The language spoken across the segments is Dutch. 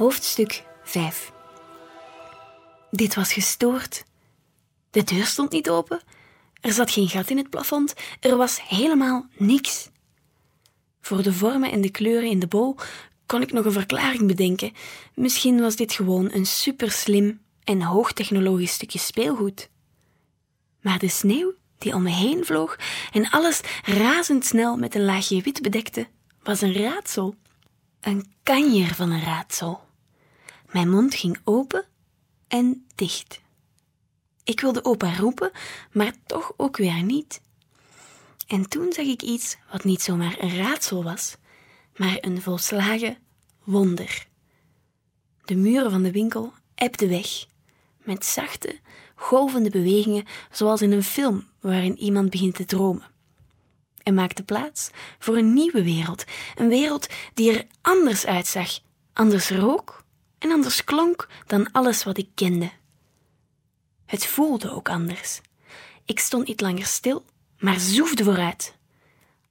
Hoofdstuk 5 Dit was gestoord. De deur stond niet open. Er zat geen gat in het plafond. Er was helemaal niks. Voor de vormen en de kleuren in de bol kon ik nog een verklaring bedenken. Misschien was dit gewoon een superslim en hoogtechnologisch stukje speelgoed. Maar de sneeuw die om me heen vloog en alles razendsnel met een laagje wit bedekte, was een raadsel. Een kanjer van een raadsel. Mijn mond ging open en dicht. Ik wilde opa roepen, maar toch ook weer niet. En toen zag ik iets wat niet zomaar een raadsel was, maar een volslagen wonder. De muren van de winkel ebden weg, met zachte, golvende bewegingen, zoals in een film waarin iemand begint te dromen. En maakte plaats voor een nieuwe wereld, een wereld die er anders uitzag, anders rook en anders klonk dan alles wat ik kende. Het voelde ook anders. Ik stond niet langer stil, maar zoefde vooruit.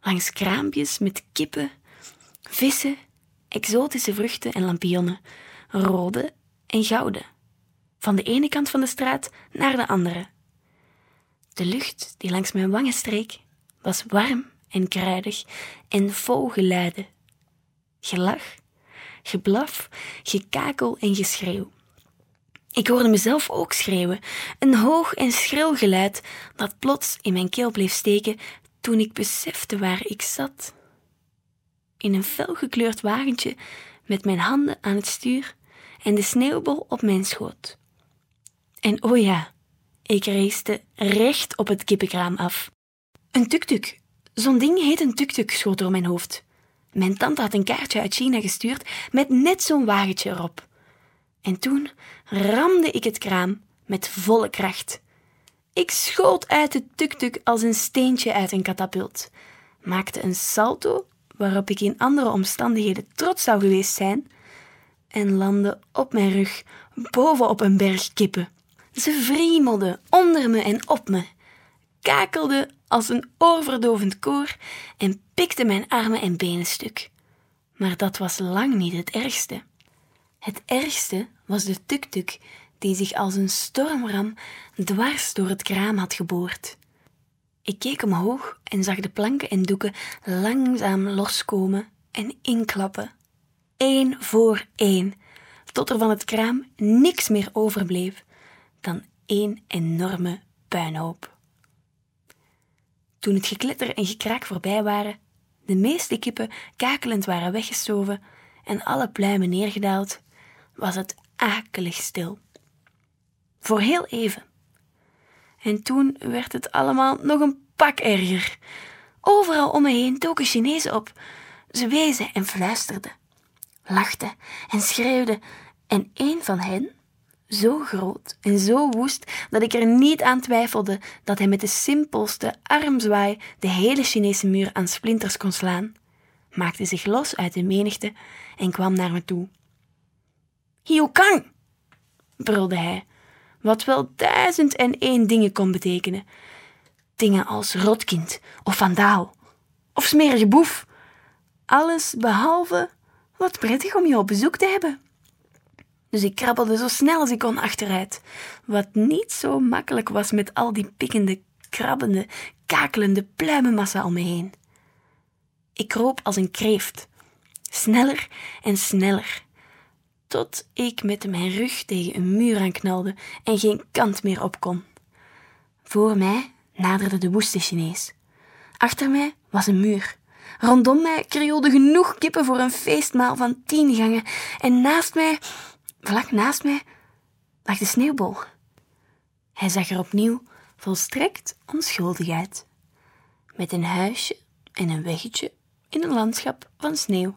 Langs kraampjes met kippen, vissen, exotische vruchten en lampionnen, rode en gouden. Van de ene kant van de straat naar de andere. De lucht die langs mijn wangen streek, was warm en kruidig en vol geluiden. Gelach, geblaf, gekakel en geschreeuw. Ik hoorde mezelf ook schreeuwen, een hoog en schril geluid dat plots in mijn keel bleef steken toen ik besefte waar ik zat. In een felgekleurd wagentje met mijn handen aan het stuur en de sneeuwbol op mijn schoot. En oh ja, ik reiste recht op het kippenkraam af. Een tuk-tuk. Zo'n ding heet een tuk-tuk, schoot door mijn hoofd. Mijn tante had een kaartje uit China gestuurd met net zo'n wagentje erop. En toen ramde ik het kraam met volle kracht. Ik schoot uit de tuk-tuk als een steentje uit een katapult, maakte een salto waarop ik in andere omstandigheden trots zou geweest zijn, en landde op mijn rug bovenop een berg kippen. Ze vriemelden onder me en op me, kakelden als een oorverdovend koor en pikten mijn armen en benen stuk. Maar dat was lang niet het ergste. Het ergste was de tuk-tuk die zich als een stormram dwars door het kraam had geboord. Ik keek omhoog en zag de planken en doeken langzaam loskomen en inklappen. Eén voor één, tot er van het kraam niks meer overbleef dan één enorme puinhoop. Toen het gekletter en gekraak voorbij waren, de meeste kippen kakelend waren weggestoven en alle pluimen neergedaald, was het akelig stil. Voor heel even. En toen werd het allemaal nog een pak erger. Overal om me heen doken Chinezen op. Ze wezen en fluisterden, lachten en schreeuwden, en een van hen, zo groot en zo woest dat ik er niet aan twijfelde dat hij met de simpelste armzwaai de hele Chinese muur aan splinters kon slaan, maakte zich los uit de menigte en kwam naar me toe. Hiokang, brulde hij, wat wel duizend en één dingen kon betekenen. Dingen als rotkind of vandaal of smerige boef. Alles behalve wat prettig om je op bezoek te hebben. Dus ik krabbelde zo snel als ik kon achteruit, wat niet zo makkelijk was met al die pikkende, krabbende, kakelende pluimenmassa om me heen. Ik kroop als een kreeft, sneller en sneller, tot ik met mijn rug tegen een muur aanknalde en geen kant meer op kon. Voor mij naderde de woeste Chinees. Achter mij was een muur. Rondom mij krioelden genoeg kippen voor een feestmaal van tien gangen en naast mij Vlak naast mij lag de sneeuwbol. Hij zag er opnieuw volstrekt onschuldig uit, met een huisje en een weggetje in een landschap van sneeuw.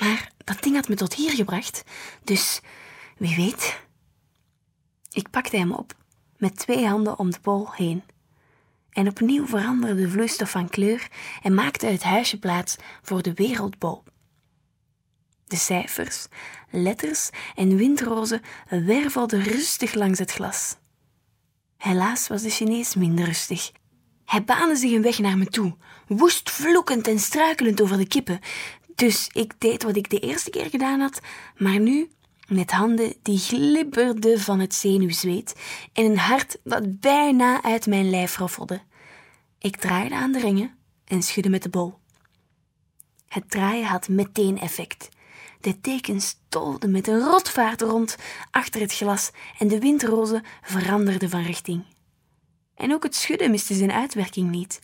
Maar dat ding had me tot hier gebracht, dus wie weet. Ik pakte hem op, met twee handen om de bol heen. En opnieuw veranderde de vloeistof van kleur en maakte het huisje plaats voor de wereldbol. De cijfers, letters en windrozen wervelden rustig langs het glas. Helaas was de Chinees minder rustig. Hij baande zich een weg naar me toe, woest vloekend en struikelend over de kippen, Dus ik deed wat ik de eerste keer gedaan had, maar nu met handen die glibberden van het zenuwzweet en een hart dat bijna uit mijn lijf roffelde. Ik draaide aan de ringen en schudde met de bol. Het draaien had meteen effect. De tekens tolden met een rotvaart rond achter het glas en de windrozen veranderden van richting. En ook het schudden miste zijn uitwerking niet.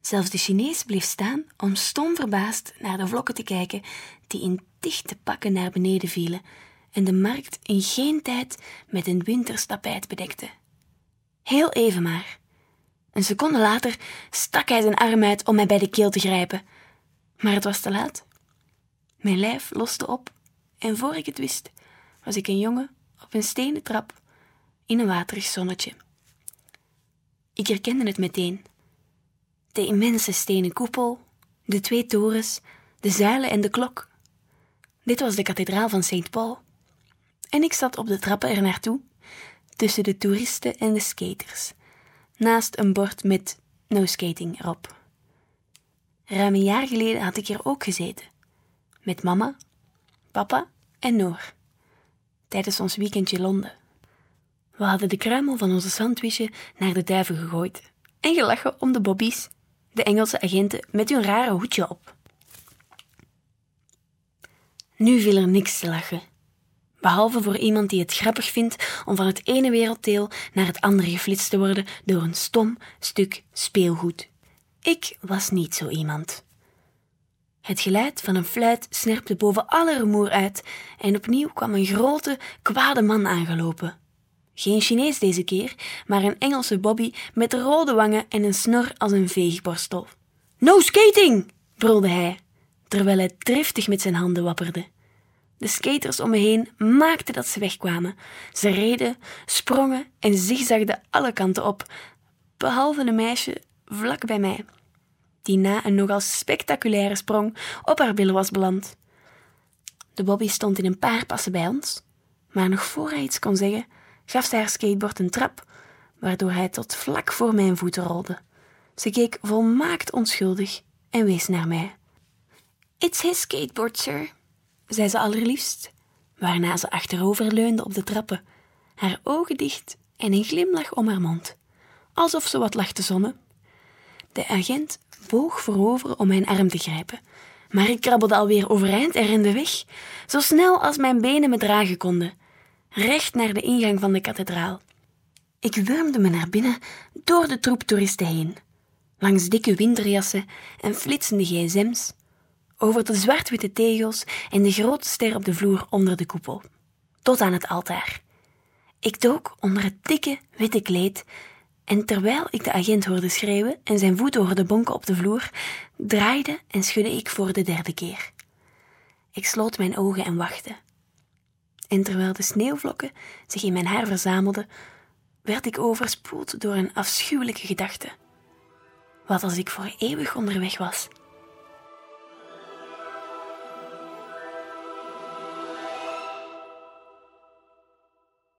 Zelfs de Chinees bleef staan om stom verbaasd naar de vlokken te kijken die in dichte pakken naar beneden vielen en de markt in geen tijd met een winterstapijt bedekte. Heel even maar. Een seconde later stak hij zijn arm uit om mij bij de keel te grijpen. Maar het was te laat. Mijn lijf loste op en voor ik het wist, was ik een jongen op een stenen trap in een waterig zonnetje. Ik herkende het meteen. De immense stenen koepel, de twee torens, de zuilen en de klok. Dit was de kathedraal van St. Paul. En ik zat op de trappen er naartoe, tussen de toeristen en de skaters, naast een bord met no skating erop. Ruim een jaar geleden had ik hier ook gezeten, met mama, papa en Noor, tijdens ons weekendje Londen. We hadden de kruimel van onze sandwichje naar de duiven gegooid en gelachen om de bobbies, de Engelse agenten met hun rare hoedje op. Nu viel er niks te lachen behalve voor iemand die het grappig vindt om van het ene werelddeel naar het andere geflitst te worden door een stom stuk speelgoed. Ik was niet zo iemand. Het geluid van een fluit snerpte boven alle rumoer uit en opnieuw kwam een grote, kwade man aangelopen. Geen Chinees deze keer, maar een Engelse Bobby met rode wangen en een snor als een veegborstel. No skating! brulde hij, terwijl hij driftig met zijn handen wapperde. De skaters om me heen maakten dat ze wegkwamen. Ze reden, sprongen en zigzagden alle kanten op, behalve een meisje vlak bij mij, die na een nogal spectaculaire sprong op haar billen was beland. De Bobby stond in een paar passen bij ons, maar nog voor hij iets kon zeggen, gaf zij haar skateboard een trap, waardoor hij tot vlak voor mijn voeten rolde. Ze keek volmaakt onschuldig en wees naar mij. It's his skateboard, sir, zei ze allerliefst, waarna ze achterover leunde op de trappen, haar ogen dicht en een glimlach om haar mond, alsof ze wat lag te zonnen. De agent boog voorover om mijn arm te grijpen, maar ik krabbelde alweer overeind en rende weg, zo snel als mijn benen me dragen konden, recht naar de ingang van de kathedraal. Ik wurmde me naar binnen door de troep toeristen heen, langs dikke winterjassen en flitsende gsm's, over de zwart-witte tegels en de grote ster op de vloer onder de koepel, tot aan het altaar. Ik dook onder het dikke witte kleed en terwijl ik de agent hoorde schreeuwen en zijn voeten hoorde bonken op de vloer, draaide en schudde ik voor de derde keer. Ik sloot mijn ogen en wachtte. En terwijl de sneeuwvlokken zich in mijn haar verzamelden, werd ik overspoeld door een afschuwelijke gedachte. Wat als ik voor eeuwig onderweg was